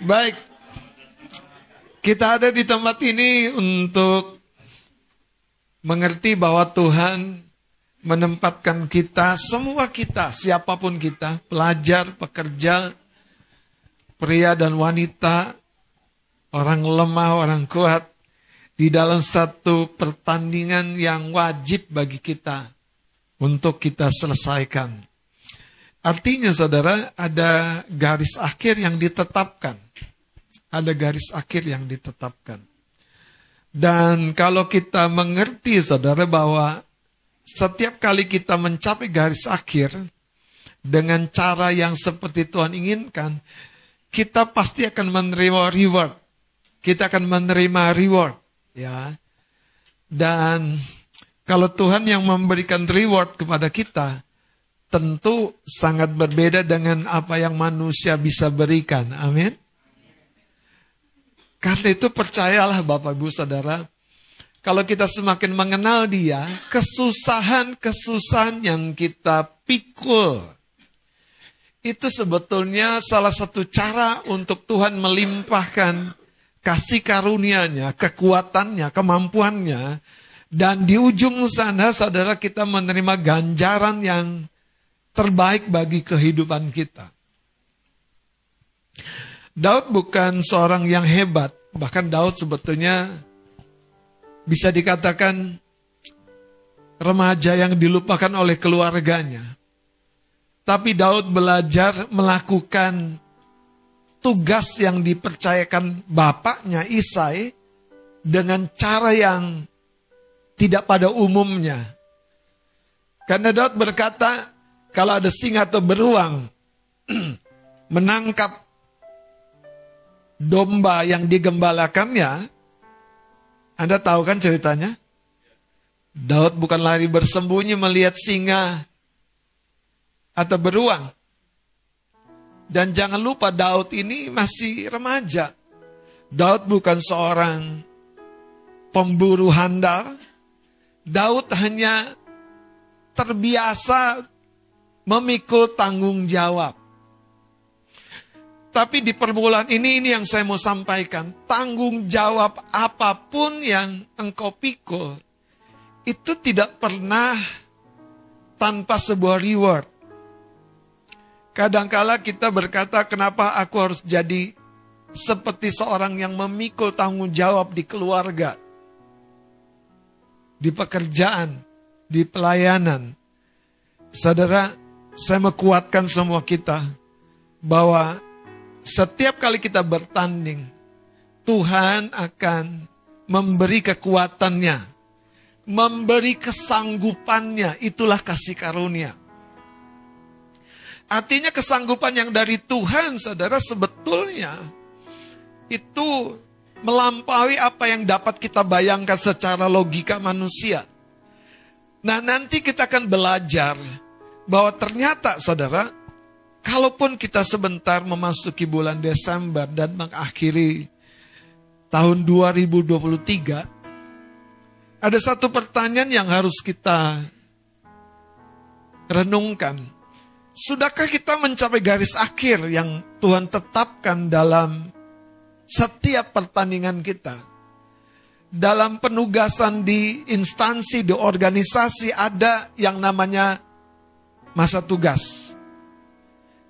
Baik. Kita ada di tempat ini untuk mengerti bahwa Tuhan menempatkan kita, semua kita, siapa pun kita, pelajar, pekerja, pria dan wanita, orang lemah, orang kuat, di dalam satu pertandingan yang wajib bagi kita untuk kita selesaikan. Artinya saudara, ada garis akhir yang ditetapkan ada garis akhir yang ditetapkan. Dan kalau kita mengerti saudara bahwa setiap kali kita mencapai garis akhir dengan cara yang seperti Tuhan inginkan, kita pasti akan menerima reward. Kita akan menerima reward, ya. Dan kalau Tuhan yang memberikan reward kepada kita, tentu sangat berbeda dengan apa yang manusia bisa berikan. Amin. Karena itu percayalah Bapak Ibu Saudara, kalau kita semakin mengenal dia, kesusahan-kesusahan yang kita pikul, itu sebetulnya salah satu cara untuk Tuhan melimpahkan kasih karunia-Nya, kekuatannya, kemampuannya, dan di ujung sana saudara kita menerima ganjaran yang terbaik bagi kehidupan kita. Daud bukan seorang yang hebat, bahkan Daud sebetulnya bisa dikatakan remaja yang dilupakan oleh keluarganya. Tapi Daud belajar melakukan tugas yang dipercayakan bapaknya Isai dengan cara yang tidak pada umumnya. Karena Daud berkata, kalau ada singa atau beruang menangkap domba yang digembalakannya, Anda tahu kan ceritanya? Daud bukan lari bersembunyi melihat singa atau beruang. Dan jangan lupa Daud ini masih remaja. Daud bukan seorang pemburu handal. Daud hanya terbiasa memikul tanggung jawab. Tapi di perbulan ini, ini yang saya mau sampaikan. Tanggung jawab apa pun yang engkau pikul, itu tidak pernah tanpa sebuah reward. Kadangkala kita berkata, kenapa aku harus jadi seperti seorang yang memikul tanggung jawab di keluarga, di pekerjaan, di pelayanan. Saudara, saya mekuatkan semua kita bahwa setiap kali kita bertanding, Tuhan akan memberi kekuatannya, memberi kesanggupannya. Itulah kasih karunia. Artinya kesanggupan yang dari Tuhan, saudara, sebetulnya itu melampaui apa yang dapat kita bayangkan secara logika manusia. Nah, nanti kita akan belajar bahwa ternyata, saudara, Kalaupun kita sebentar memasuki bulan Desember dan mengakhiri tahun 2023, ada satu pertanyaan yang harus kita renungkan. Sudahkah kita mencapai garis akhir yang Tuhan tetapkan dalam setiap pertandingan kita? Dalam penugasan di instansi, di organisasi ada yang namanya masa tugas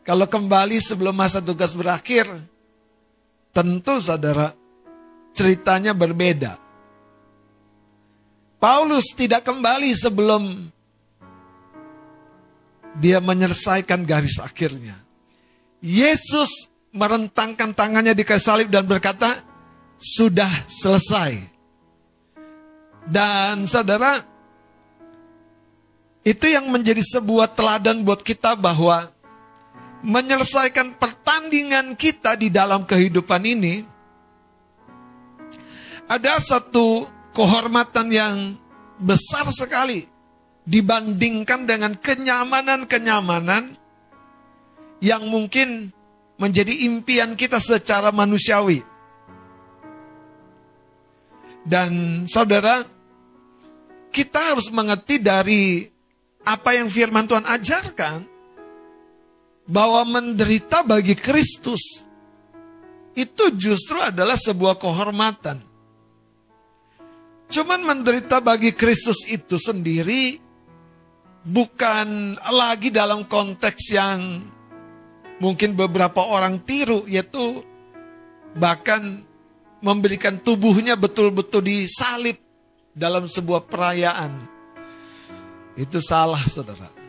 kalau kembali sebelum masa tugas berakhir, tentu saudara, ceritanya berbeda. Paulus tidak kembali sebelum dia menyelesaikan garis akhirnya. Yesus merentangkan tangannya di kayu salib dan berkata, sudah selesai. Dan saudara, itu yang menjadi sebuah teladan buat kita bahwa menyelesaikan pertandingan kita di dalam kehidupan ini, ada satu kehormatan yang besar sekali dibandingkan dengan kenyamanan-kenyamanan yang mungkin menjadi impian kita secara manusiawi. Dan saudara, kita harus mengerti dari apa yang firman Tuhan ajarkan bahwa menderita bagi Kristus itu justru adalah sebuah kehormatan. Cuman menderita bagi Kristus itu sendiri bukan lagi dalam konteks yang mungkin beberapa orang tiru, yaitu bahkan memberikan tubuhnya betul-betul disalib dalam sebuah perayaan. Itu salah, saudara.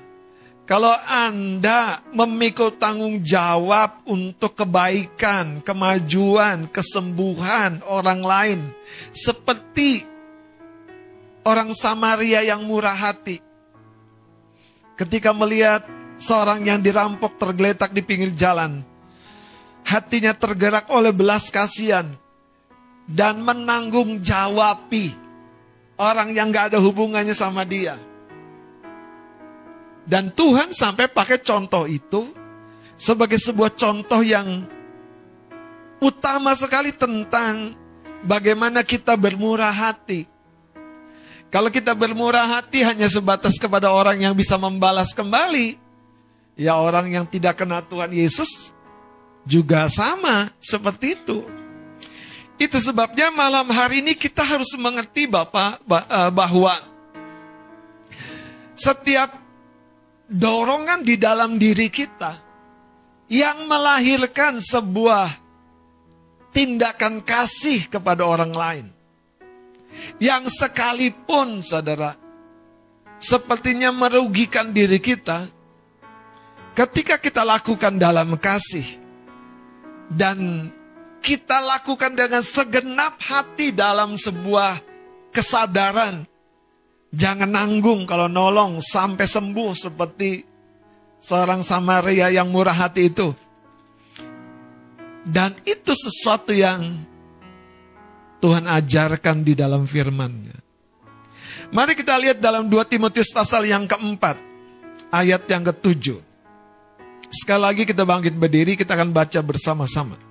Kalau Anda memikul tanggung jawab untuk kebaikan, kemajuan, kesembuhan orang lain, seperti orang Samaria yang murah hati, ketika melihat seorang yang dirampok tergeletak di pinggir jalan, hatinya tergerak oleh belas kasihan dan menanggung jawabi orang yang gak ada hubungannya sama dia dan Tuhan sampai pakai contoh itu sebagai sebuah contoh yang utama sekali tentang bagaimana kita bermurah hati. Kalau kita bermurah hati hanya sebatas kepada orang yang bisa membalas kembali, ya orang yang tidak kenal Tuhan Yesus juga sama seperti itu. Itu sebabnya malam hari ini kita harus mengerti Bapak eh, bahwa setiap dorongan di dalam diri kita yang melahirkan sebuah tindakan kasih kepada orang lain. Yang sekalipun saudara, sepertinya merugikan diri kita, ketika kita lakukan dalam kasih, dan kita lakukan dengan segenap hati dalam sebuah kesadaran Jangan nanggung kalau nolong sampai sembuh seperti seorang Samaria yang murah hati itu. Dan itu sesuatu yang Tuhan ajarkan di dalam firman-Nya. Mari kita lihat dalam 2 Timotius pasal yang keempat, ayat yang ketujuh. Sekali lagi kita bangkit berdiri, kita akan baca bersama-sama.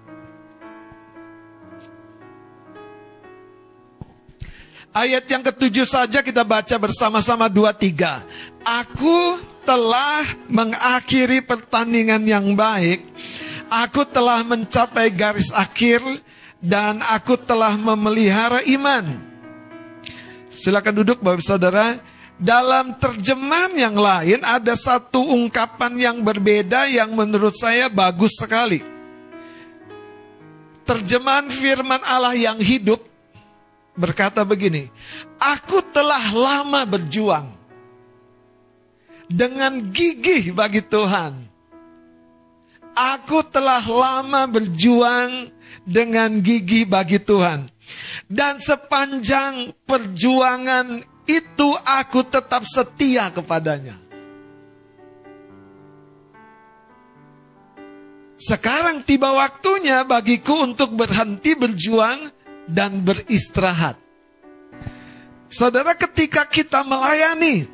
Ayat yang ketujuh saja kita baca bersama-sama dua tiga. Aku telah mengakhiri pertandingan yang baik. Aku telah mencapai garis akhir dan aku telah memelihara iman. Silakan duduk Bapak Saudara. Dalam terjemahan yang lain ada satu ungkapan yang berbeda yang menurut saya bagus sekali. Terjemahan firman Allah yang hidup berkata begini, Aku telah lama berjuang dengan gigih bagi Tuhan. Aku telah lama berjuang dengan gigih bagi Tuhan. Dan sepanjang perjuangan itu aku tetap setia kepadanya. Sekarang tiba waktunya bagiku untuk berhenti berjuang dan beristirahat. Saudara, ketika kita melayani,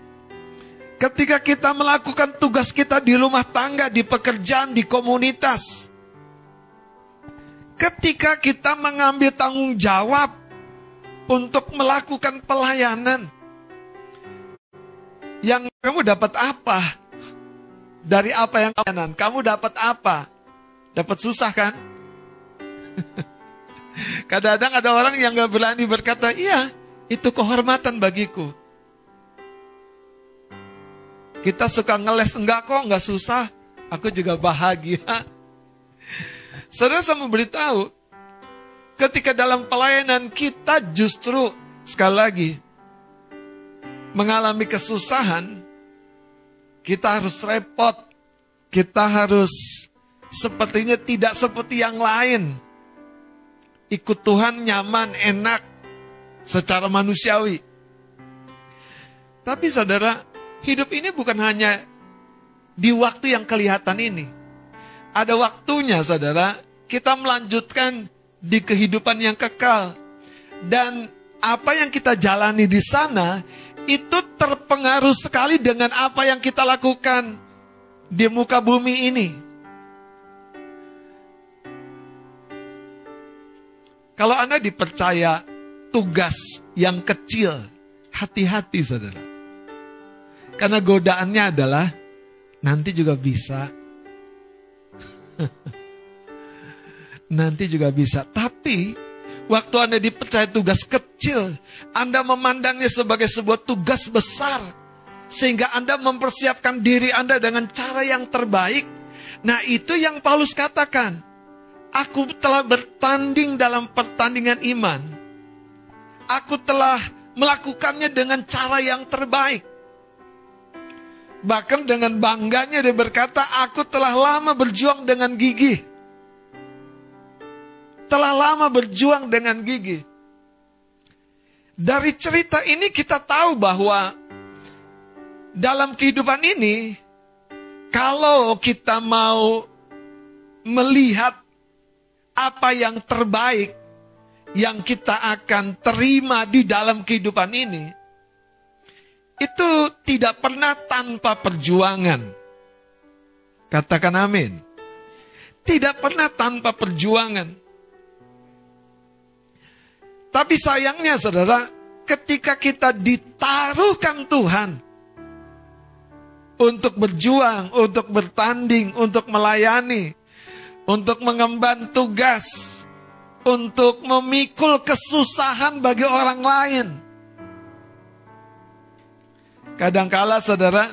ketika kita melakukan tugas kita di rumah tangga, di pekerjaan, di komunitas, ketika kita mengambil tanggung jawab untuk melakukan pelayanan, yang kamu dapat apa? Dari apa yang kamu Kamu dapat apa? Dapat susah kan? Kadang-kadang ada orang yang gak berani berkata, iya, itu kehormatan bagiku. Kita suka ngeles, enggak kok, enggak susah. Aku juga bahagia. Saudara saya memberitahu, ketika dalam pelayanan kita justru, sekali lagi, mengalami kesusahan, kita harus repot, kita harus sepertinya tidak seperti yang lain ikut Tuhan nyaman, enak, secara manusiawi. Tapi saudara, hidup ini bukan hanya di waktu yang kelihatan ini. Ada waktunya saudara, kita melanjutkan di kehidupan yang kekal. Dan apa yang kita jalani di sana, itu terpengaruh sekali dengan apa yang kita lakukan di muka bumi ini. Kalau Anda dipercaya tugas yang kecil, hati-hati saudara. Karena godaannya adalah nanti juga bisa. nanti juga bisa. Tapi waktu Anda dipercaya tugas kecil, Anda memandangnya sebagai sebuah tugas besar. Sehingga Anda mempersiapkan diri Anda dengan cara yang terbaik. Nah itu yang Paulus katakan. Aku telah bertanding dalam pertandingan iman. Aku telah melakukannya dengan cara yang terbaik. Bahkan dengan bangganya dia berkata, aku telah lama berjuang dengan gigi. Telah lama berjuang dengan gigi. Dari cerita ini kita tahu bahwa dalam kehidupan ini, kalau kita mau melihat apa yang terbaik yang kita akan terima di dalam kehidupan ini, itu tidak pernah tanpa perjuangan. Katakan amin. Tidak pernah tanpa perjuangan. Tapi sayangnya saudara, ketika kita ditaruhkan Tuhan untuk berjuang, untuk bertanding, untuk melayani, untuk mengemban tugas, untuk memikul kesusahan bagi orang lain. Kadangkala saudara,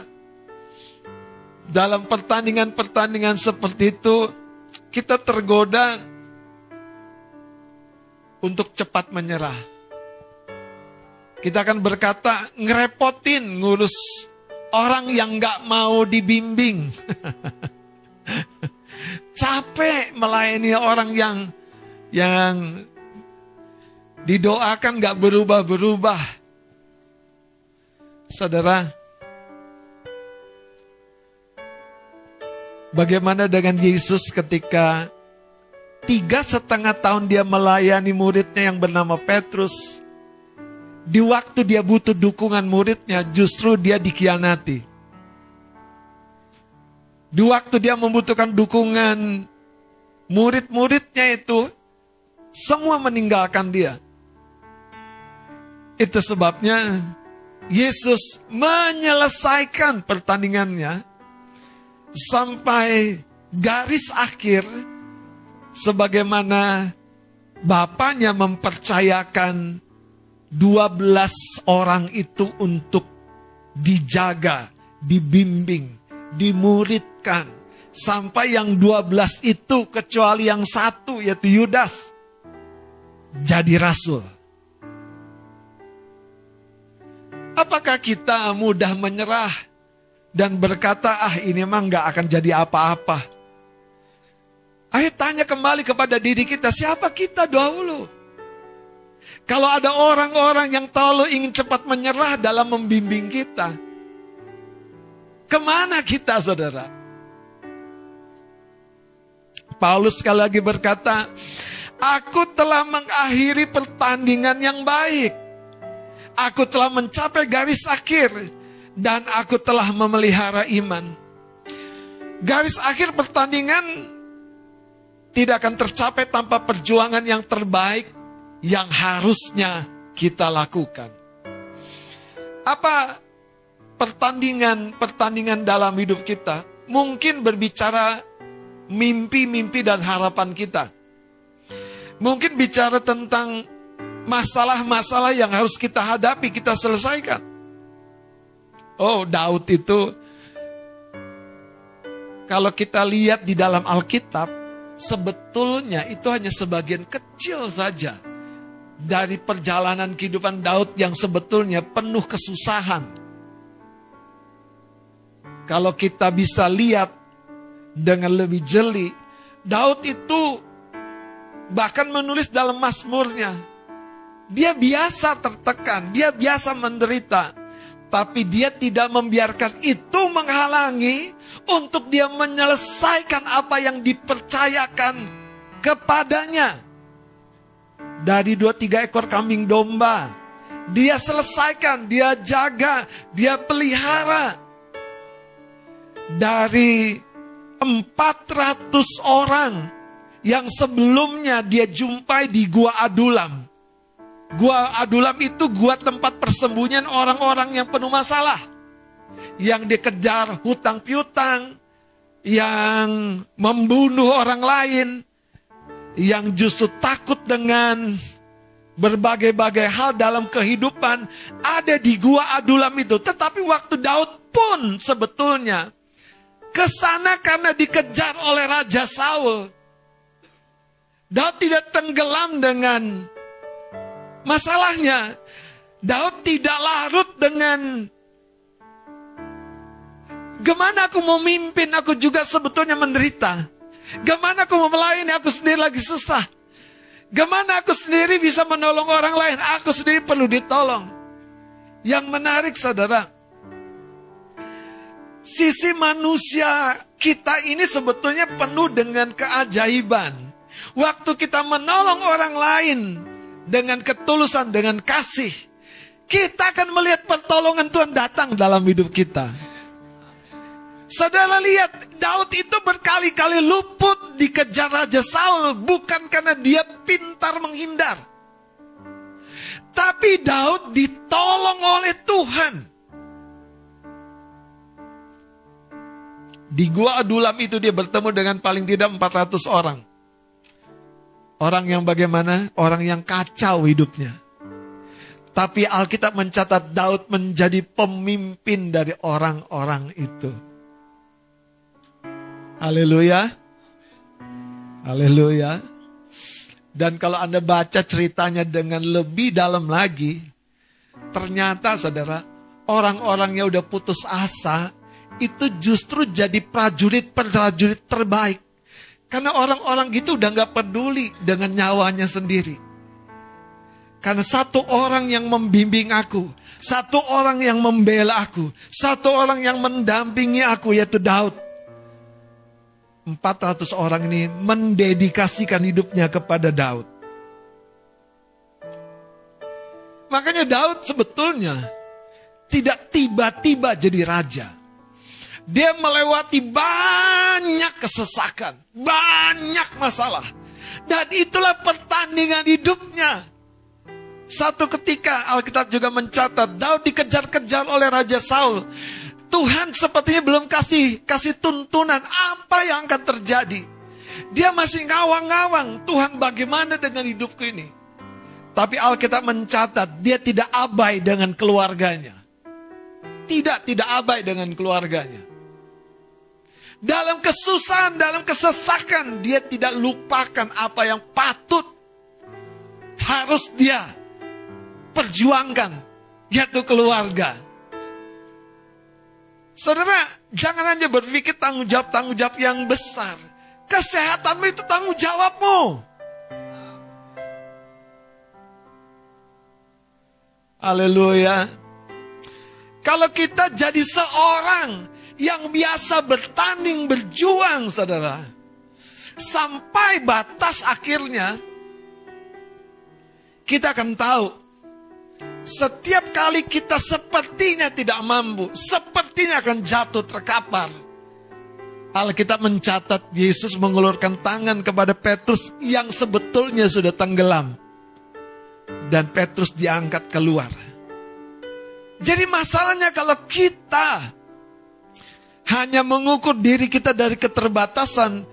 dalam pertandingan-pertandingan seperti itu, kita tergoda untuk cepat menyerah. Kita akan berkata, ngerepotin ngurus orang yang gak mau dibimbing. capek melayani orang yang yang didoakan gak berubah-berubah. Saudara, bagaimana dengan Yesus ketika tiga setengah tahun dia melayani muridnya yang bernama Petrus, di waktu dia butuh dukungan muridnya, justru dia dikhianati. Di waktu dia membutuhkan dukungan murid-muridnya itu, semua meninggalkan dia. Itu sebabnya Yesus menyelesaikan pertandingannya sampai garis akhir sebagaimana Bapaknya mempercayakan 12 orang itu untuk dijaga, dibimbing, Sampai yang 12 itu kecuali yang satu yaitu Yudas jadi rasul. Apakah kita mudah menyerah dan berkata, ah ini emang gak akan jadi apa-apa. Ayo tanya kembali kepada diri kita, siapa kita dahulu? Kalau ada orang-orang yang terlalu ingin cepat menyerah dalam membimbing kita, Ke mana kita saudara? Paulus sekali lagi berkata, Aku telah mengakhiri pertandingan yang baik. Aku telah mencapai garis akhir. Dan aku telah memelihara iman. Garis akhir pertandingan tidak akan tercapai tanpa perjuangan yang terbaik yang harusnya kita lakukan. Apa pertandingan-pertandingan dalam hidup kita mungkin berbicara mimpi-mimpi dan harapan kita. Mungkin bicara tentang masalah-masalah yang harus kita hadapi, kita selesaikan. Oh, Daud itu kalau kita lihat di dalam Alkitab, sebetulnya itu hanya sebagian kecil saja dari perjalanan kehidupan Daud yang sebetulnya penuh kesusahan kalau kita bisa lihat dengan lebih jeli, Daud itu bahkan menulis dalam Mazmurnya, dia biasa tertekan, dia biasa menderita, tapi dia tidak membiarkan itu menghalangi untuk dia menyelesaikan apa yang dipercayakan kepadanya. Dari dua tiga ekor kambing domba, dia selesaikan, dia jaga, dia pelihara dari 400 orang yang sebelumnya dia jumpai di Gua Adulam. Gua Adulam itu gua tempat persembunyian orang-orang yang penuh masalah. Yang dikejar hutang piutang, yang membunuh orang lain, yang justru takut dengan berbagai-bagai hal dalam kehidupan ada di gua Adulam itu. Tetapi waktu Daud pun sebetulnya ke sana karena dikejar oleh Raja Saul. Daud tidak tenggelam dengan masalahnya. Daud tidak larut dengan Gimana aku mau mimpin, aku juga sebetulnya menderita. Gimana aku mau melayani, aku sendiri lagi susah. Gimana aku sendiri bisa menolong orang lain, aku sendiri perlu ditolong. Yang menarik saudara, sisi manusia kita ini sebetulnya penuh dengan keajaiban. Waktu kita menolong orang lain dengan ketulusan, dengan kasih, kita akan melihat pertolongan Tuhan datang dalam hidup kita. Saudara lihat, Daud itu berkali-kali luput dikejar Raja Saul bukan karena dia pintar menghindar. Tapi Daud ditolong oleh Tuhan. Di gua Adulam itu dia bertemu dengan paling tidak 400 orang. Orang yang bagaimana? Orang yang kacau hidupnya. Tapi Alkitab mencatat Daud menjadi pemimpin dari orang-orang itu. Haleluya. Haleluya. Dan kalau Anda baca ceritanya dengan lebih dalam lagi, ternyata saudara, orang-orang yang udah putus asa, itu justru jadi prajurit-prajurit terbaik. Karena orang-orang gitu udah gak peduli dengan nyawanya sendiri. Karena satu orang yang membimbing aku, satu orang yang membela aku, satu orang yang mendampingi aku yaitu Daud. 400 orang ini mendedikasikan hidupnya kepada Daud. Makanya Daud sebetulnya tidak tiba-tiba jadi raja. Dia melewati banyak kesesakan, banyak masalah. Dan itulah pertandingan hidupnya. Satu ketika Alkitab juga mencatat Daud dikejar-kejar oleh Raja Saul. Tuhan sepertinya belum kasih kasih tuntunan apa yang akan terjadi. Dia masih ngawang-ngawang, Tuhan bagaimana dengan hidupku ini? Tapi Alkitab mencatat dia tidak abai dengan keluarganya. Tidak, tidak abai dengan keluarganya. Dalam kesusahan, dalam kesesakan, dia tidak lupakan apa yang patut harus dia perjuangkan, yaitu keluarga. Saudara, jangan hanya berpikir tanggung jawab-tanggung jawab yang besar. Kesehatanmu itu tanggung jawabmu. Haleluya. Kalau kita jadi seorang yang biasa bertanding, berjuang, saudara. Sampai batas akhirnya, kita akan tahu setiap kali kita sepertinya tidak mampu, sepertinya akan jatuh terkapar. Alkitab mencatat Yesus mengulurkan tangan kepada Petrus yang sebetulnya sudah tenggelam. Dan Petrus diangkat keluar. Jadi masalahnya kalau kita hanya mengukur diri kita dari keterbatasan,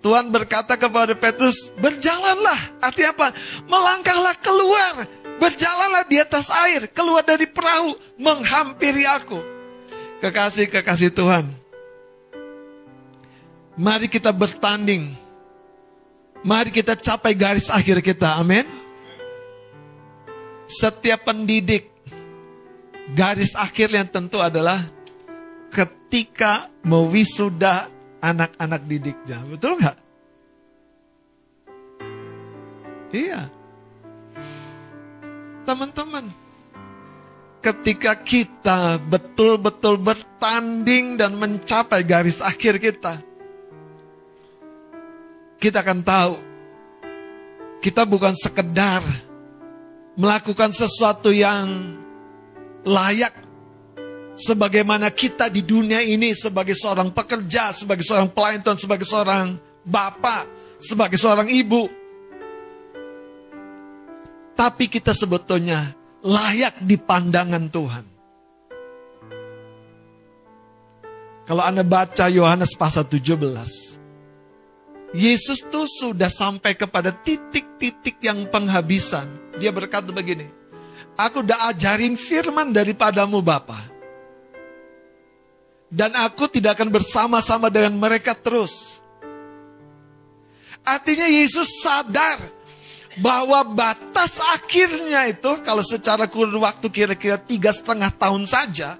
Tuhan berkata kepada Petrus, berjalanlah. Artinya apa? Melangkahlah keluar Berjalanlah di atas air, keluar dari perahu, menghampiri aku. Kekasih-kekasih Tuhan. Mari kita bertanding. Mari kita capai garis akhir kita. Amin. Setiap pendidik, garis akhirnya tentu adalah ketika mewisuda anak-anak didiknya. Betul nggak? Iya teman-teman. Ketika kita betul-betul bertanding dan mencapai garis akhir kita, kita akan tahu kita bukan sekedar melakukan sesuatu yang layak sebagaimana kita di dunia ini sebagai seorang pekerja, sebagai seorang pelayan Tuhan, sebagai seorang bapak, sebagai seorang ibu, tapi kita sebetulnya layak di pandangan Tuhan. Kalau Anda baca Yohanes pasal 17, Yesus tuh sudah sampai kepada titik-titik yang penghabisan. Dia berkata begini, Aku udah ajarin firman daripadamu Bapa. Dan aku tidak akan bersama-sama dengan mereka terus. Artinya Yesus sadar bahwa batas akhirnya itu kalau secara kurun waktu kira-kira tiga setengah tahun saja,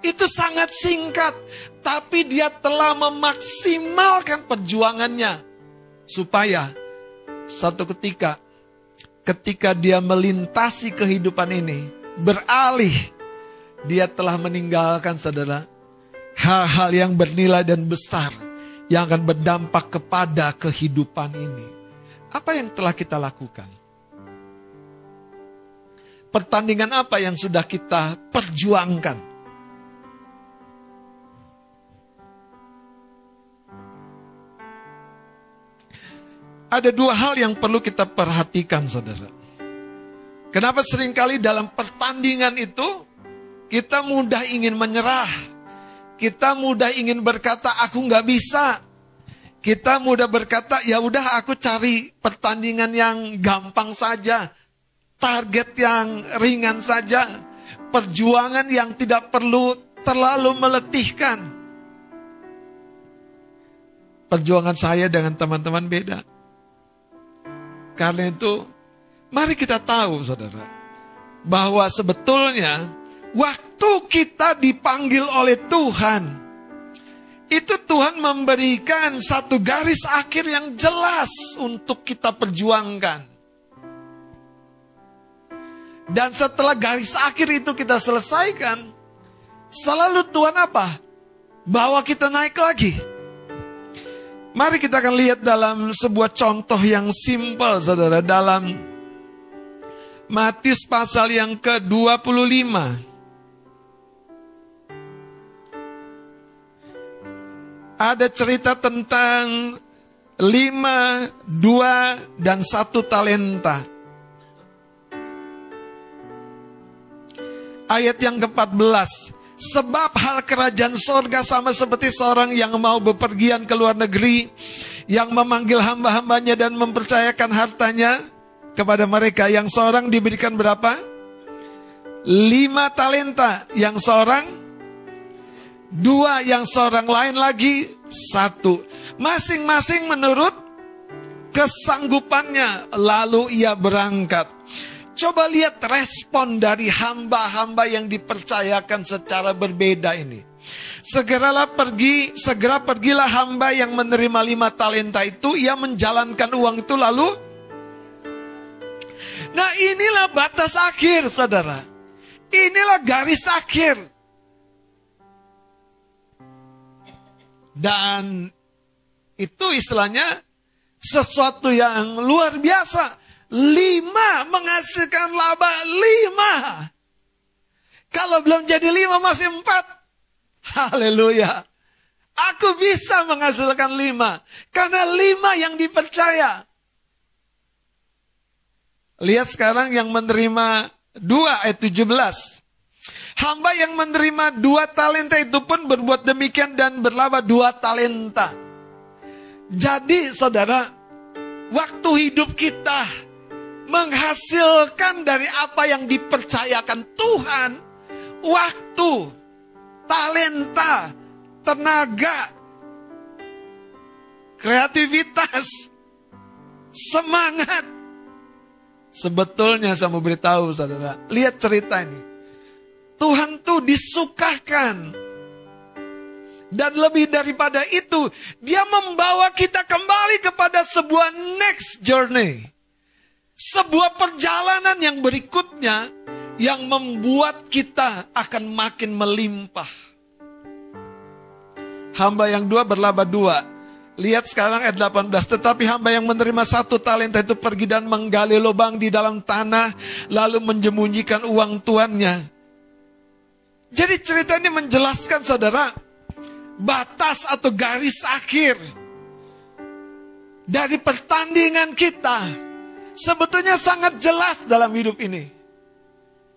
itu sangat singkat, tapi dia telah memaksimalkan perjuangannya supaya satu ketika ketika dia melintasi kehidupan ini beralih dia telah meninggalkan saudara hal-hal yang bernilai dan besar yang akan berdampak kepada kehidupan ini. Apa yang telah kita lakukan? Pertandingan apa yang sudah kita perjuangkan? Ada dua hal yang perlu kita perhatikan saudara. Kenapa sering kali dalam pertandingan itu kita mudah ingin menyerah. Kita mudah ingin berkata aku nggak bisa. Kita mudah berkata ya udah aku cari pertandingan yang gampang saja. Target yang ringan saja. Perjuangan yang tidak perlu terlalu meletihkan. Perjuangan saya dengan teman-teman beda. Karena itu, mari kita tahu saudara, bahwa sebetulnya waktu kita dipanggil oleh Tuhan, itu Tuhan memberikan satu garis akhir yang jelas untuk kita perjuangkan. Dan setelah garis akhir itu kita selesaikan, selalu Tuhan apa? Bawa kita naik lagi Mari kita akan lihat dalam sebuah contoh yang simpel saudara dalam Matius pasal yang ke-25. Ada cerita tentang lima, dua, dan satu talenta. Ayat yang ke-14. Sebab hal kerajaan sorga sama seperti seorang yang mau bepergian ke luar negeri, yang memanggil hamba-hambanya dan mempercayakan hartanya kepada mereka. Yang seorang diberikan berapa? Lima talenta. Yang seorang dua, yang seorang lain lagi satu. Masing-masing menurut kesanggupannya. Lalu ia berangkat. Coba lihat respon dari hamba-hamba yang dipercayakan secara berbeda ini. Segeralah pergi, segera pergilah hamba yang menerima lima talenta itu, ia menjalankan uang itu lalu. Nah inilah batas akhir saudara. Inilah garis akhir. Dan itu istilahnya sesuatu yang luar biasa. Lima menghasilkan laba lima. Kalau belum jadi lima masih empat. Haleluya. Aku bisa menghasilkan lima. Karena lima yang dipercaya. Lihat sekarang yang menerima dua ayat 17. Hamba yang menerima dua talenta itu pun berbuat demikian dan berlaba dua talenta. Jadi saudara, waktu hidup kita menghasilkan dari apa yang dipercayakan Tuhan, waktu, talenta, tenaga, kreativitas, semangat. Sebetulnya saya mau beritahu saudara, lihat cerita ini. Tuhan tuh disukakan. Dan lebih daripada itu, dia membawa kita kembali kepada sebuah next journey sebuah perjalanan yang berikutnya yang membuat kita akan makin melimpah. Hamba yang dua berlaba dua. Lihat sekarang ayat 18. Tetapi hamba yang menerima satu talenta itu pergi dan menggali lubang di dalam tanah. Lalu menjemunyikan uang tuannya. Jadi cerita ini menjelaskan saudara. Batas atau garis akhir. Dari pertandingan kita sebetulnya sangat jelas dalam hidup ini.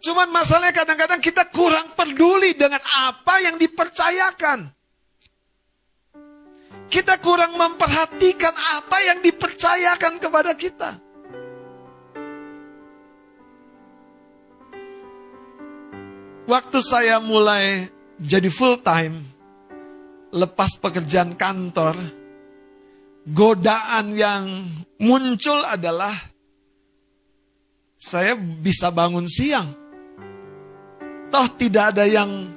Cuman masalahnya kadang-kadang kita kurang peduli dengan apa yang dipercayakan. Kita kurang memperhatikan apa yang dipercayakan kepada kita. Waktu saya mulai jadi full time, lepas pekerjaan kantor, godaan yang muncul adalah saya bisa bangun siang. Toh tidak ada yang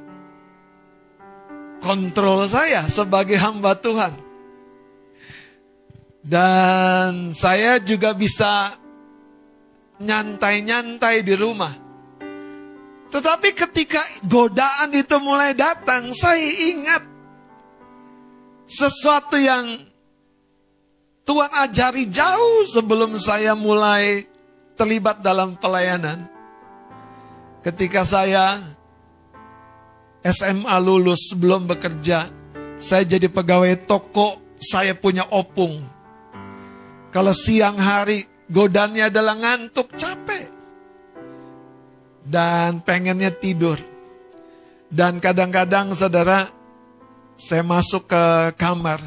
kontrol saya sebagai hamba Tuhan. Dan saya juga bisa nyantai-nyantai di rumah. Tetapi ketika godaan itu mulai datang, saya ingat sesuatu yang Tuhan ajari jauh sebelum saya mulai terlibat dalam pelayanan. Ketika saya SMA lulus sebelum bekerja, saya jadi pegawai toko, saya punya opung. Kalau siang hari godannya adalah ngantuk, capek. Dan pengennya tidur. Dan kadang-kadang saudara, saya masuk ke kamar.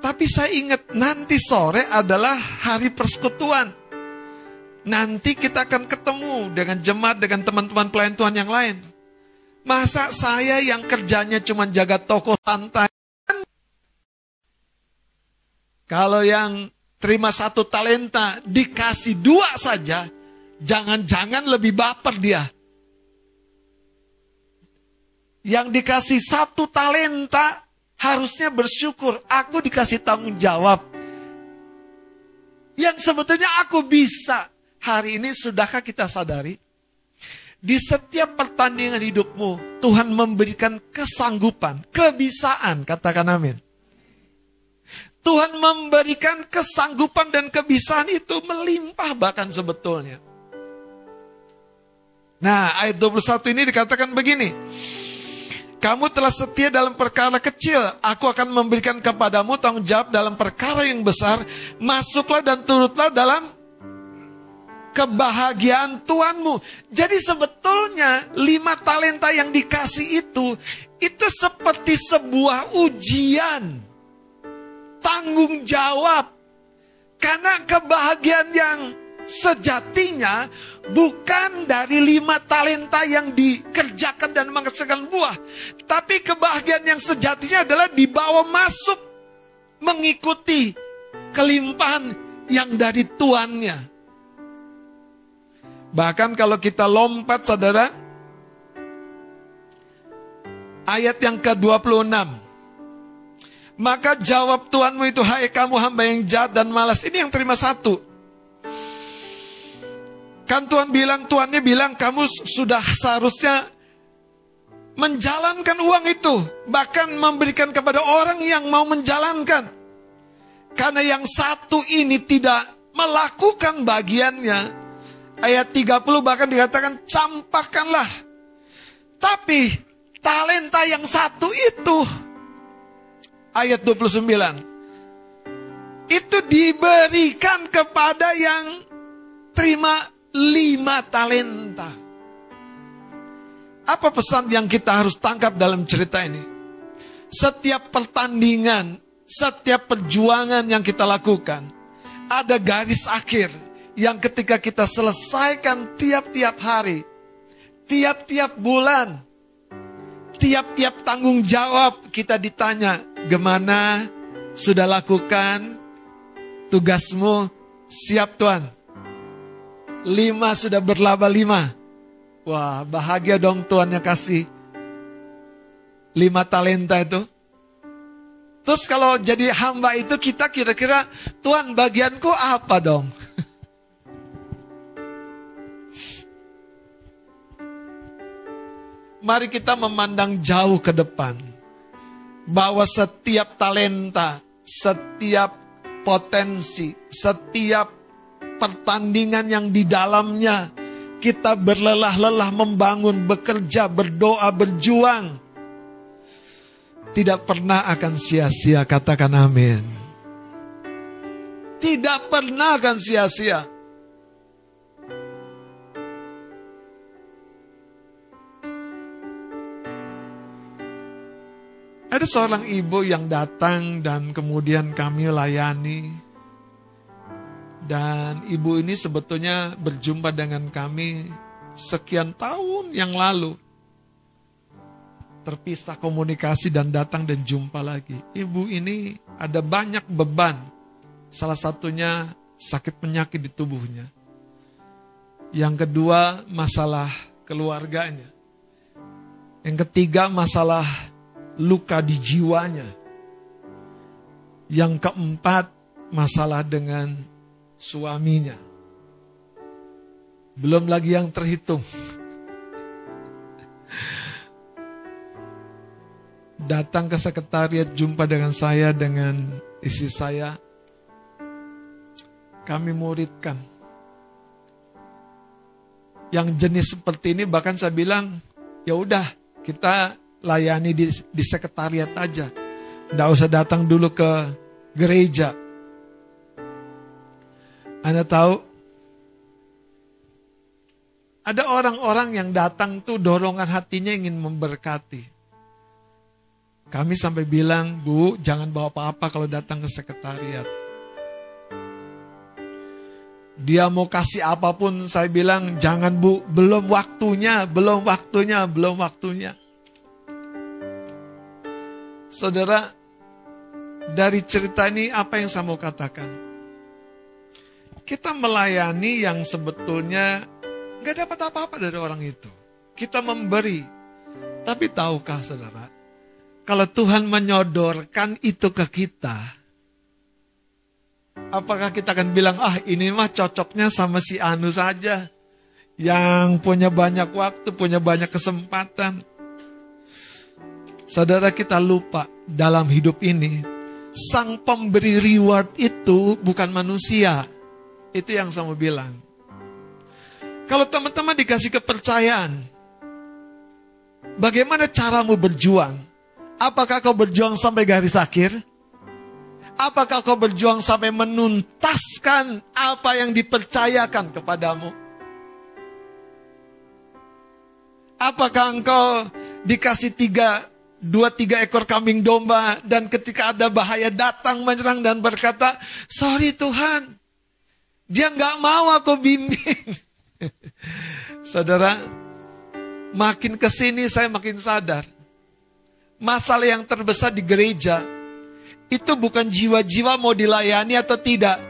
Tapi saya ingat nanti sore adalah hari persekutuan. Nanti kita akan ketemu dengan jemaat, dengan teman-teman pelayan Tuhan yang lain. Masa saya yang kerjanya cuma jaga toko santai? Kalau yang terima satu talenta dikasih dua saja, jangan-jangan lebih baper dia. Yang dikasih satu talenta harusnya bersyukur. Aku dikasih tanggung jawab. Yang sebetulnya aku bisa. Hari ini sudahkah kita sadari? Di setiap pertandingan hidupmu, Tuhan memberikan kesanggupan, kebisaan, katakan amin. Tuhan memberikan kesanggupan dan kebisaan itu melimpah bahkan sebetulnya. Nah, ayat 21 ini dikatakan begini. Kamu telah setia dalam perkara kecil, aku akan memberikan kepadamu tanggung jawab dalam perkara yang besar. Masuklah dan turutlah dalam kebahagiaan Tuhanmu. Jadi sebetulnya lima talenta yang dikasih itu, itu seperti sebuah ujian. Tanggung jawab. Karena kebahagiaan yang sejatinya bukan dari lima talenta yang dikerjakan dan menghasilkan buah. Tapi kebahagiaan yang sejatinya adalah dibawa masuk mengikuti kelimpahan yang dari tuannya. Bahkan kalau kita lompat saudara, ayat yang ke-26. Maka jawab Tuhanmu itu, hai kamu hamba yang jahat dan malas. Ini yang terima satu. Kan Tuhan bilang, Tuhannya bilang kamu sudah seharusnya menjalankan uang itu. Bahkan memberikan kepada orang yang mau menjalankan. Karena yang satu ini tidak melakukan bagiannya, Ayat 30 bahkan dikatakan campakkanlah. Tapi talenta yang satu itu ayat 29 itu diberikan kepada yang terima lima talenta. Apa pesan yang kita harus tangkap dalam cerita ini? Setiap pertandingan, setiap perjuangan yang kita lakukan, ada garis akhir yang ketika kita selesaikan tiap-tiap hari, tiap-tiap bulan, tiap-tiap tanggung jawab kita ditanya, gimana sudah lakukan tugasmu? Siap Tuhan. Lima sudah berlaba lima. Wah bahagia dong Tuhan yang kasih lima talenta itu. Terus kalau jadi hamba itu kita kira-kira Tuhan bagianku apa dong? Mari kita memandang jauh ke depan. Bahwa setiap talenta, setiap potensi, setiap pertandingan yang di dalamnya kita berlelah-lelah membangun, bekerja, berdoa, berjuang. Tidak pernah akan sia-sia, katakan amin. Tidak pernah akan sia-sia. Ada seorang ibu yang datang dan kemudian kami layani. Dan ibu ini sebetulnya berjumpa dengan kami sekian tahun yang lalu. Terpisah komunikasi dan datang dan jumpa lagi. Ibu ini ada banyak beban. Salah satunya sakit penyakit di tubuhnya. Yang kedua, masalah keluarganya. Yang ketiga, masalah luka di jiwanya. Yang keempat, masalah dengan suaminya. Belum lagi yang terhitung. Datang ke sekretariat jumpa dengan saya dengan isi saya. Kami muridkan. Yang jenis seperti ini bahkan saya bilang, ya udah kita layani di, di sekretariat aja. Tidak usah datang dulu ke gereja. Anda tahu, ada orang-orang yang datang tuh dorongan hatinya ingin memberkati. Kami sampai bilang, Bu, jangan bawa apa-apa kalau datang ke sekretariat. Dia mau kasih apa pun, saya bilang, jangan bu, belum waktunya, belum waktunya, belum waktunya. Saudara, dari cerita ini apa yang saya mau katakan? Kita melayani yang sebetulnya nggak dapat apa-apa dari orang itu. Kita memberi. Tapi tahukah saudara, kalau Tuhan menyodorkan itu ke kita, apakah kita akan bilang, ah ini mah cocoknya sama si Anu saja. Yang punya banyak waktu, punya banyak kesempatan. Saudara kita lupa dalam hidup ini, sang pemberi reward itu bukan manusia. Itu yang saya mau bilang. Kalau teman-teman dikasih kepercayaan, bagaimana caramu berjuang? Apakah kau berjuang sampai garis akhir? Apakah kau berjuang sampai menuntaskan apa yang dipercayakan kepadamu? Apakah engkau dikasih tiga dua tiga ekor kambing domba dan ketika ada bahaya datang menyerang dan berkata, sorry Tuhan, dia nggak mau aku bimbing. Saudara, makin ke sini saya makin sadar, masalah yang terbesar di gereja itu bukan jiwa-jiwa mau dilayani atau tidak,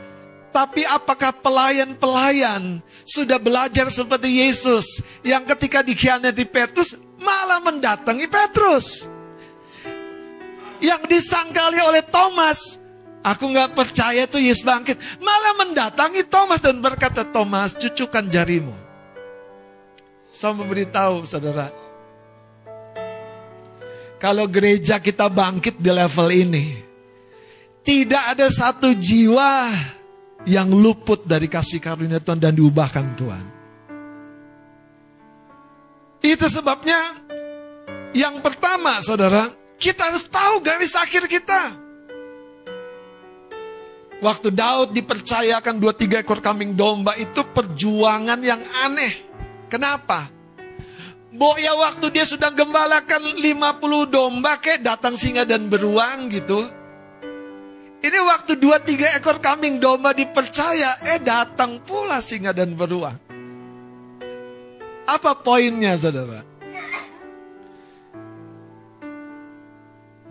tapi apakah pelayan-pelayan sudah belajar seperti Yesus yang ketika dikhianati Petrus malah mendatangi Petrus? yang disangkali oleh Thomas. Aku nggak percaya tuh Yesus bangkit. Malah mendatangi Thomas dan berkata, Thomas, cucukan jarimu. Saya memberitahu saudara. Kalau gereja kita bangkit di level ini. Tidak ada satu jiwa yang luput dari kasih karunia Tuhan dan diubahkan Tuhan. Itu sebabnya yang pertama saudara, kita harus tahu garis akhir kita. Waktu Daud dipercayakan dua tiga ekor kambing domba itu perjuangan yang aneh. Kenapa? Bo ya waktu dia sudah gembalakan 50 domba kayak datang singa dan beruang gitu. Ini waktu dua tiga ekor kambing domba dipercaya, eh datang pula singa dan beruang. Apa poinnya saudara?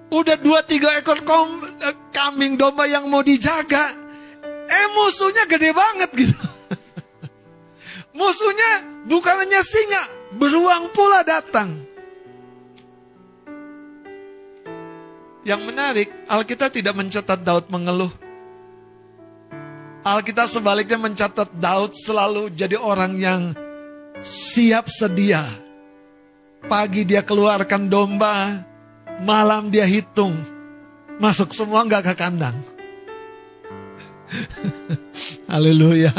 Udah dua tiga ekor kom, eh, kambing domba yang mau dijaga. Eh musuhnya gede banget gitu. musuhnya bukan hanya singa, beruang pula datang. Yang menarik, Alkitab tidak mencatat Daud mengeluh. Alkitab sebaliknya mencatat Daud selalu jadi orang yang siap sedia. Pagi dia keluarkan domba, Malam dia hitung. Masuk semua nggak ke kandang. Haleluya.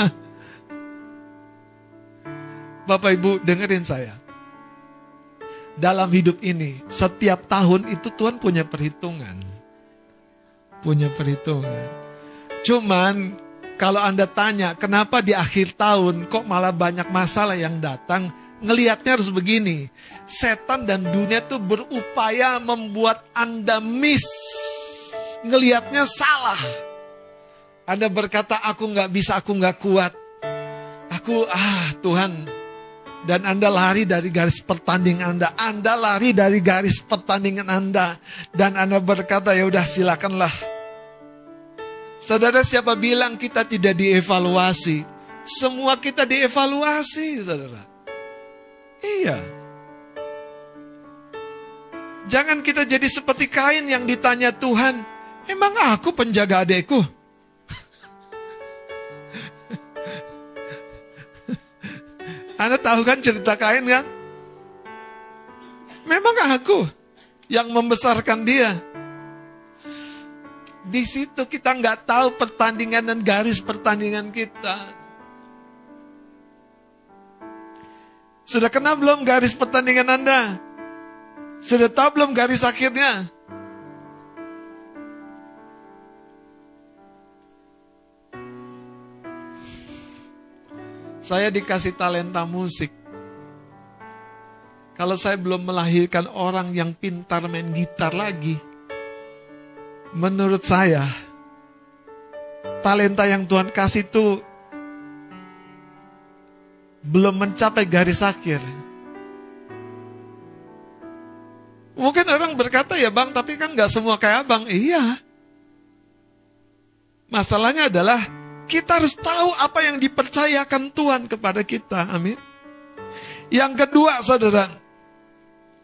Bapak Ibu dengerin saya. Dalam hidup ini, setiap tahun itu Tuhan punya perhitungan. Punya perhitungan. Cuman kalau Anda tanya, kenapa di akhir tahun kok malah banyak masalah yang datang? Ngelihatnya harus begini. Setan dan dunia tuh berupaya membuat Anda miss. Ngelihatnya salah. Anda berkata, aku nggak bisa, aku nggak kuat. Aku, ah Tuhan. Dan Anda lari dari garis pertandingan Anda. Anda lari dari garis pertandingan Anda. Dan Anda berkata, ya udah silakanlah. Saudara siapa bilang kita tidak dievaluasi? Semua kita dievaluasi, saudara. Iya. Jangan kita jadi seperti kain yang ditanya Tuhan, emang aku penjaga adekku? Anda tahu kan cerita kain kan? Memang aku yang membesarkan dia. Di situ kita nggak tahu pertandingan dan garis pertandingan kita. Sudah kenal belum garis pertandingan Anda? Sudah tahu belum garis akhirnya? Saya dikasih talenta musik. Kalau saya belum melahirkan orang yang pintar main gitar lagi, menurut saya, talenta yang Tuhan kasih itu belum mencapai garis akhir. Mungkin orang berkata ya bang, tapi kan gak semua kayak bang. Iya. Masalahnya adalah kita harus tahu apa yang dipercayakan Tuhan kepada kita. Amin. Yang kedua saudara,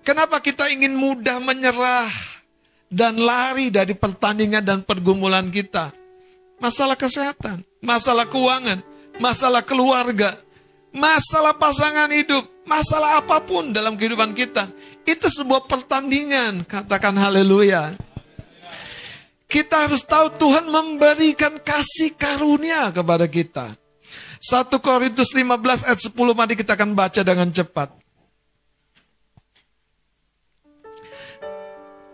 kenapa kita ingin mudah menyerah dan lari dari pertandingan dan pergumulan kita? Masalah kesehatan, masalah keuangan, masalah keluarga, masalah pasangan hidup, masalah apa pun dalam kehidupan kita, itu sebuah pertandingan. Katakan haleluya. Kita harus tahu Tuhan memberikan kasih karunia kepada kita. 1 Korintus 15 ayat 10 mari kita akan baca dengan cepat.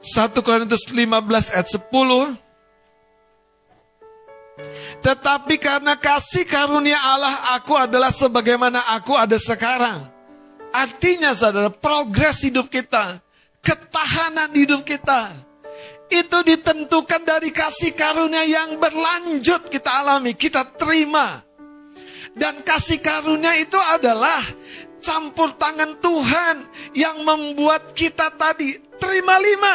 1 Korintus 15 ayat 10 tetapi karena kasih karunia Allah aku adalah sebagaimana aku ada sekarang. Artinya saudara, progres hidup kita, ketahanan hidup kita, itu ditentukan dari kasih karunia yang berlanjut kita alami, kita terima. Dan kasih karunia itu adalah campur tangan Tuhan yang membuat kita tadi terima lima,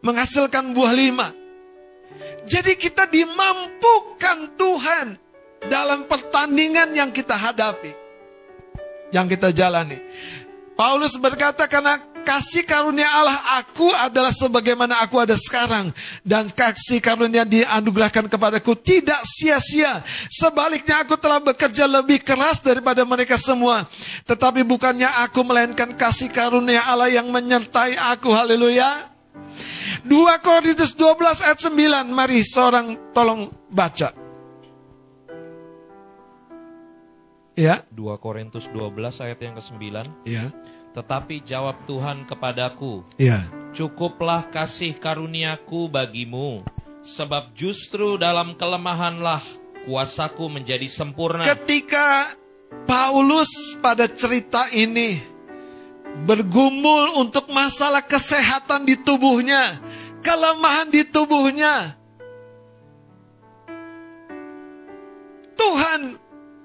menghasilkan buah lima. Jadi kita dimampukan Tuhan dalam pertandingan yang kita hadapi. Yang kita jalani. Paulus berkata karena kasih karunia Allah aku adalah sebagaimana aku ada sekarang. Dan kasih karunia dianugerahkan kepadaku tidak sia-sia. Sebaliknya aku telah bekerja lebih keras daripada mereka semua. Tetapi bukannya aku melainkan kasih karunia Allah yang menyertai aku. Haleluya. 2 Korintus 12 ayat 9. Mari seorang tolong baca. Ya. 2 Korintus 12 ayat yang ke-9. Ya. Tetapi jawab Tuhan kepadaku. Ya. Cukuplah kasih karuniaku bagimu. Sebab justru dalam kelemahanlah kuasaku menjadi sempurna. Ketika Paulus pada cerita ini bergumul untuk masalah kesehatan di tubuhnya, kelemahan di tubuhnya. Tuhan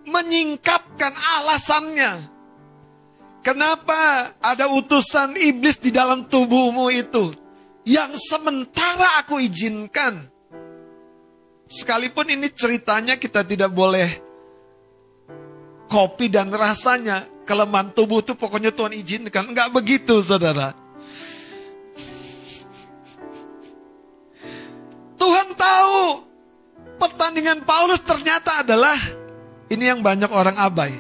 menyingkapkan alasannya. Kenapa ada utusan iblis di dalam tubuhmu itu? Yang sementara aku izinkan. Sekalipun ini ceritanya kita tidak boleh kopi dan rasanya kelemahan tubuh itu pokoknya Tuhan izinkan. Enggak begitu saudara. Tuhan tahu pertandingan Paulus ternyata adalah ini yang banyak orang abai.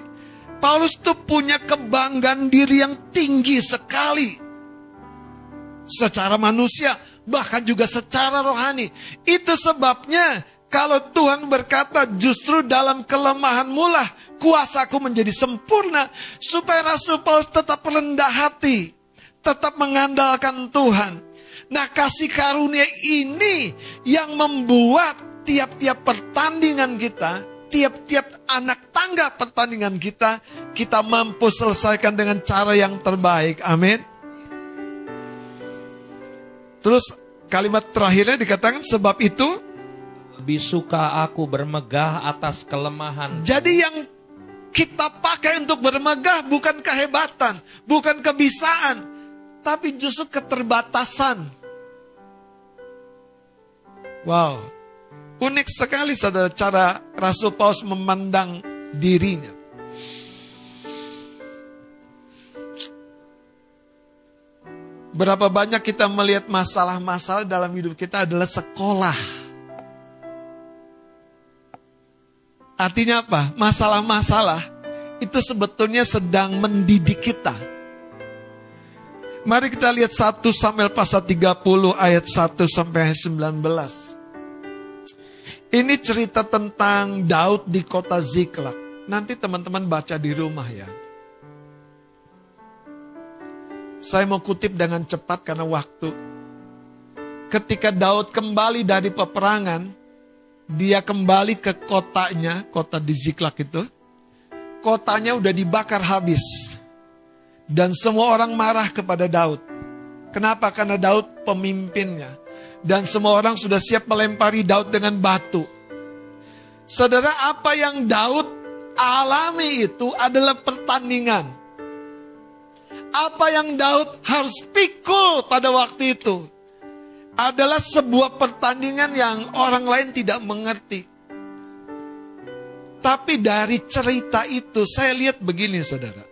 Paulus tuh punya kebanggaan diri yang tinggi sekali. Secara manusia, bahkan juga secara rohani. Itu sebabnya kalau Tuhan berkata justru dalam kelemahan mulah kuasaku menjadi sempurna. Supaya Rasul Paulus tetap rendah hati. Tetap mengandalkan Tuhan. Nah kasih karunia ini yang membuat tiap-tiap pertandingan kita tiap-tiap anak tangga pertandingan kita, kita mampu selesaikan dengan cara yang terbaik. Amin. Terus kalimat terakhirnya dikatakan sebab itu lebih suka aku bermegah atas kelemahan. Jadi yang kita pakai untuk bermegah bukan kehebatan, bukan kebisaan, tapi justru keterbatasan. Wow, unik sekali saudara cara Rasul Paulus memandang dirinya. Berapa banyak kita melihat masalah-masalah dalam hidup kita adalah sekolah. Artinya apa? Masalah-masalah itu sebetulnya sedang mendidik kita. Mari kita lihat 1 Samuel pasal 30 ayat 1 sampai 19. Ini cerita tentang Daud di kota Ziklag. Nanti teman-teman baca di rumah ya. Saya mau kutip dengan cepat karena waktu. Ketika Daud kembali dari peperangan, dia kembali ke kotanya, kota di Ziklag itu. Kotanya udah dibakar habis. Dan semua orang marah kepada Daud. Kenapa? Karena Daud pemimpinnya. Dan semua orang sudah siap melempari Daud dengan batu. Saudara, apa yang Daud alami itu adalah pertandingan apa yang Daud harus pikul pada waktu itu adalah sebuah pertandingan yang orang lain tidak mengerti. Tapi dari cerita itu saya lihat begini saudara.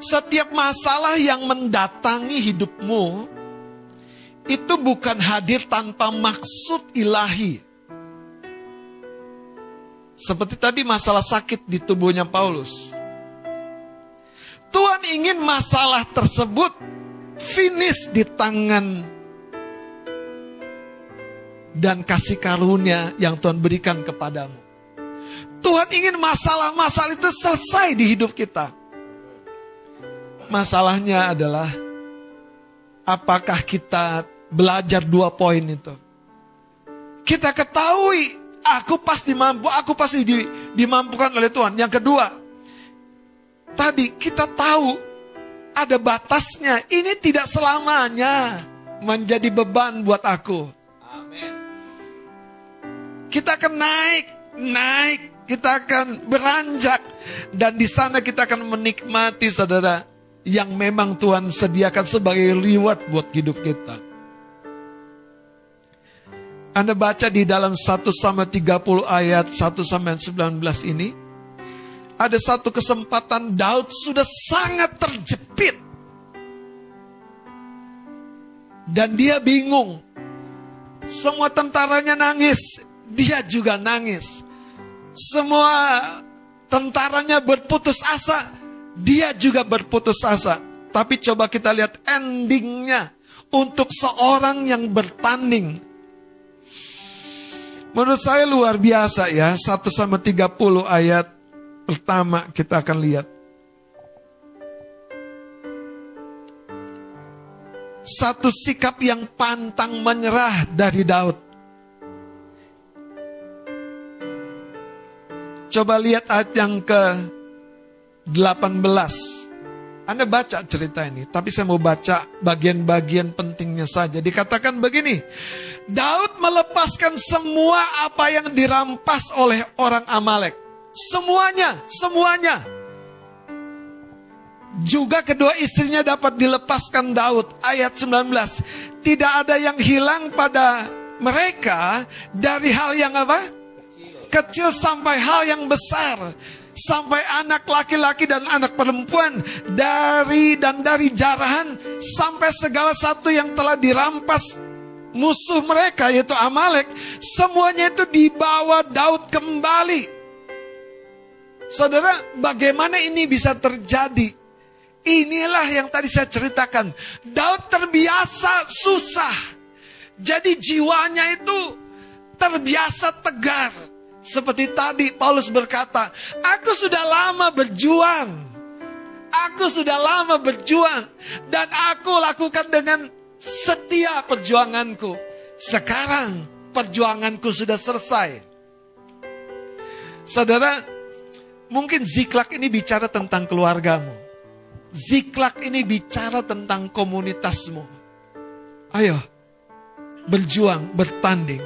Setiap masalah yang mendatangi hidupmu itu bukan hadir tanpa maksud ilahi. Seperti tadi masalah sakit di tubuhnya Paulus. Tuhan ingin masalah tersebut finish di tangan dan kasih karunia yang Tuhan berikan kepadamu. Tuhan ingin masalah-masalah itu selesai di hidup kita. Masalahnya adalah apakah kita belajar dua poin itu. Kita ketahui aku pasti mampu, aku pasti dimampukan oleh Tuhan. Yang kedua, Tadi kita tahu ada batasnya. Ini tidak selamanya menjadi beban buat aku. Kita akan naik, naik, kita akan beranjak dan di sana kita akan menikmati saudara yang memang Tuhan sediakan sebagai reward buat hidup kita. Anda baca di dalam 1 sama 30 ayat 1 sampai 19 ini ada satu kesempatan Daud sudah sangat terjepit. Dan dia bingung. Semua tentaranya nangis, dia juga nangis. Semua tentaranya berputus asa, dia juga berputus asa. Tapi coba kita lihat endingnya untuk seorang yang bertanding. Menurut saya luar biasa ya, 1 sama 30 ayat Pertama kita akan lihat. Satu sikap yang pantang menyerah dari Daud. Coba lihat ayat yang ke 18. Anda baca cerita ini, tapi saya mau baca bagian-bagian pentingnya saja. Dikatakan begini, Daud melepaskan semua apa yang dirampas oleh orang Amalek. Semuanya, semuanya. Juga kedua istrinya dapat dilepaskan Daud. Ayat 19. Tidak ada yang hilang pada mereka dari hal yang apa? Kecil, sampai hal yang besar. Sampai anak laki-laki dan anak perempuan. Dari dan dari jarahan. Sampai segala satu yang telah dirampas musuh mereka yaitu Amalek. Semuanya itu dibawa Daud kembali Saudara, bagaimana ini bisa terjadi? Inilah yang tadi saya ceritakan. Daud terbiasa susah. Jadi jiwanya itu terbiasa tegar. Seperti tadi Paulus berkata, aku sudah lama berjuang. Aku sudah lama berjuang. Dan aku lakukan dengan setia perjuanganku. Sekarang perjuanganku sudah selesai. Saudara, mungkin ziklak ini bicara tentang keluargamu. Ziklak ini bicara tentang komunitasmu. Ayo, berjuang, bertanding,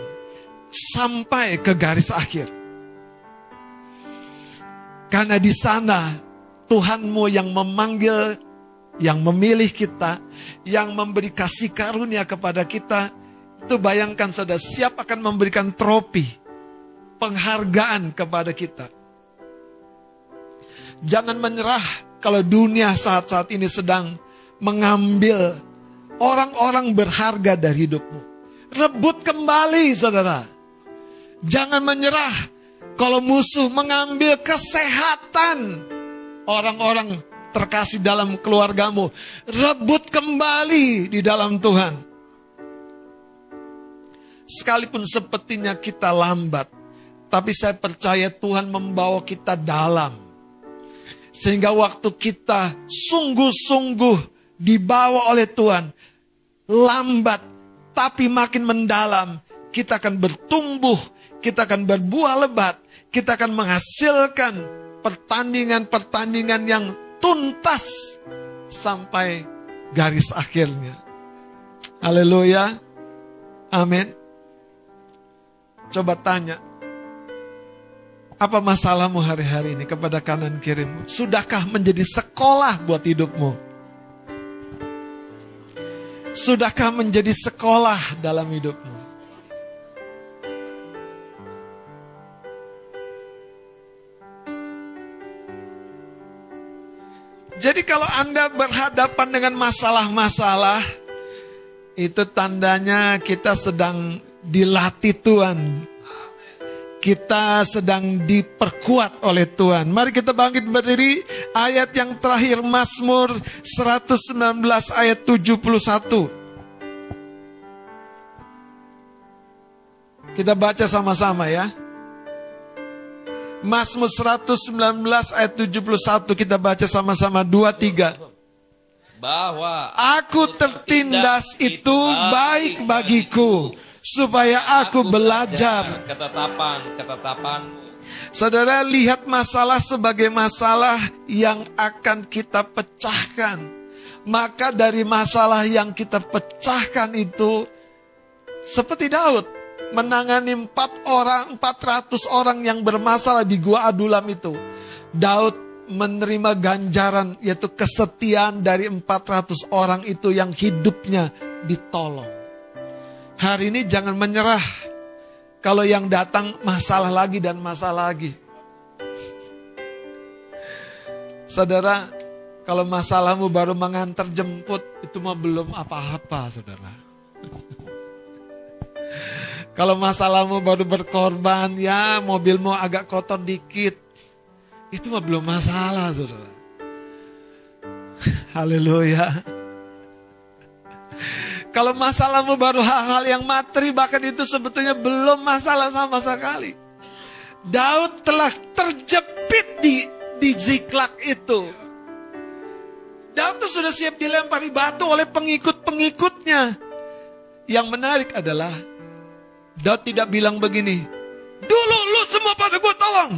sampai ke garis akhir. Karena di sana Tuhanmu yang memanggil, yang memilih kita, yang memberi kasih karunia kepada kita, itu bayangkan saudara, siap akan memberikan tropi, penghargaan kepada kita. Jangan menyerah kalau dunia saat-saat ini sedang mengambil orang-orang berharga dari hidupmu. Rebut kembali saudara. Jangan menyerah kalau musuh mengambil kesehatan orang-orang terkasih dalam keluargamu. Rebut kembali di dalam Tuhan. Sekalipun sepertinya kita lambat, tapi saya percaya Tuhan membawa kita dalam sehingga waktu kita sungguh-sungguh dibawa oleh Tuhan, lambat tapi makin mendalam, kita akan bertumbuh, kita akan berbuah lebat, kita akan menghasilkan pertandingan-pertandingan yang tuntas sampai garis akhirnya. Haleluya. Amin. Coba tanya, apa masalahmu hari-hari ini kepada kanan kirimu? Sudahkah menjadi sekolah buat hidupmu? Sudahkah menjadi sekolah dalam hidupmu? Jadi kalau Anda berhadapan dengan masalah-masalah, itu tandanya kita sedang dilatih Tuhan kita sedang diperkuat oleh Tuhan. Mari kita bangkit berdiri. Ayat yang terakhir Mazmur 119 ayat 71. Kita baca sama-sama ya. Mazmur 119 ayat 71 kita baca sama-sama 2 3 bahwa aku tertindas itu baik bagiku supaya aku belajar ketetapan-ketetapan. Saudara lihat masalah sebagai masalah yang akan kita pecahkan. Maka dari masalah yang kita pecahkan itu seperti Daud menangani empat orang, 400 orang yang bermasalah di gua Adulam itu. Daud menerima ganjaran yaitu kesetiaan dari 400 orang itu yang hidupnya ditolong. Hari ini jangan menyerah. Kalau yang datang masalah lagi dan masalah lagi. Saudara, kalau masalahmu baru mengantar jemput, itu mah belum apa-apa, saudara. kalau masalahmu baru berkorban, ya mobilmu agak kotor dikit, itu mah belum masalah, saudara. Haleluya. Kalau masalahmu baru hal-hal yang materi, bahkan itu sebetulnya belum masalah sama sekali. Daud telah terjepit di di ziklak itu. Daud itu sudah siap dilempari batu oleh pengikut-pengikutnya. Yang menarik adalah Daud tidak bilang begini, dulu lu semua pada gue tolong.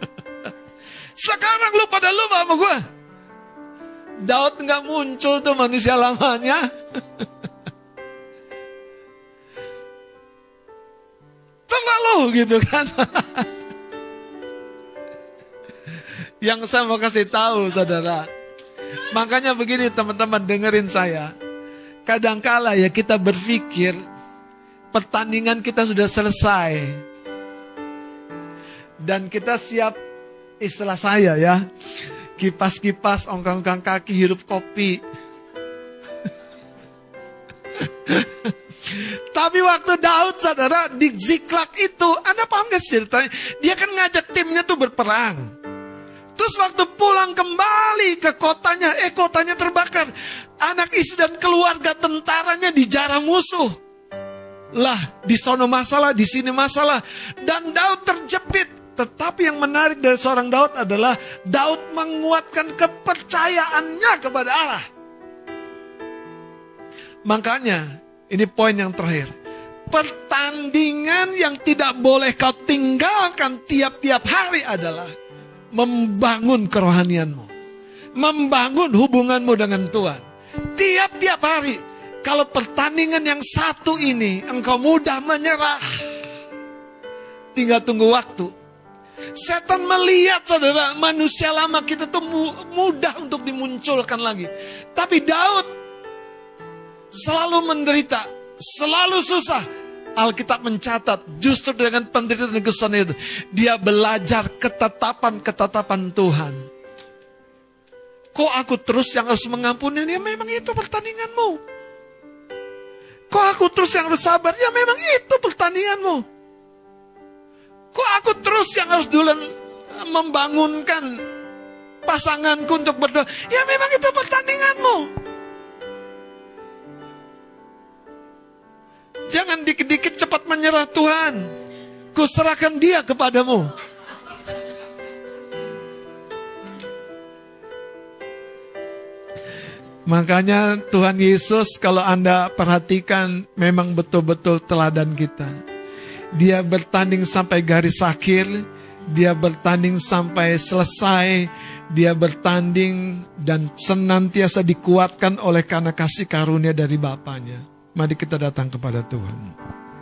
Sekarang lu pada lu sama gue. Daud nggak muncul tuh manusia lamanya. Terlalu gitu kan. Yang saya mau kasih tahu saudara. Makanya begini teman-teman dengerin saya. Kadangkala ya kita berpikir pertandingan kita sudah selesai. Dan kita siap istilah saya ya kipas-kipas, ongkang-ongkang kaki, hirup kopi. Tapi waktu Daud saudara di Ziklak itu, Anda paham gak ceritanya? Dia kan ngajak timnya tuh berperang. Terus waktu pulang kembali ke kotanya, eh kotanya terbakar. Anak istri dan keluarga tentaranya dijarah musuh. Lah, di sono masalah, di sini masalah. Dan Daud terjepit. Tetapi yang menarik dari seorang Daud adalah Daud menguatkan kepercayaannya kepada Allah. Makanya, ini poin yang terakhir. pertandingan yang tidak boleh kau tinggalkan tiap-tiap hari adalah membangun kerohanianmu. Membangun hubunganmu dengan Tuhan. Tiap-tiap hari. Kalau pertandingan yang satu ini engkau mudah menyerah. Tinggal tunggu waktu. Setan melihat saudara manusia lama kita tuh mudah untuk dimunculkan lagi. Tapi Daud selalu menderita, selalu susah. Alkitab mencatat justru dengan penderitaan dan kesusahan itu dia belajar ketetapan-ketetapan Tuhan. Kok aku terus yang harus mengampuni? Ya memang itu pertandinganmu. Kok aku terus yang harus sabar? Ya memang itu pertandinganmu. Kok aku terus yang harus duluan membangunkan pasanganku untuk berdoa? Ya memang itu pertandinganmu. Jangan dikit-dikit cepat menyerah Tuhan. Kuserahkan dia kepadamu. Makanya Tuhan Yesus kalau Anda perhatikan memang betul-betul teladan kita. Dia bertanding sampai garis akhir, dia bertanding sampai selesai, dia bertanding dan senantiasa dikuatkan oleh karena kasih karunia dari Bapaknya. Mari kita datang kepada Tuhan.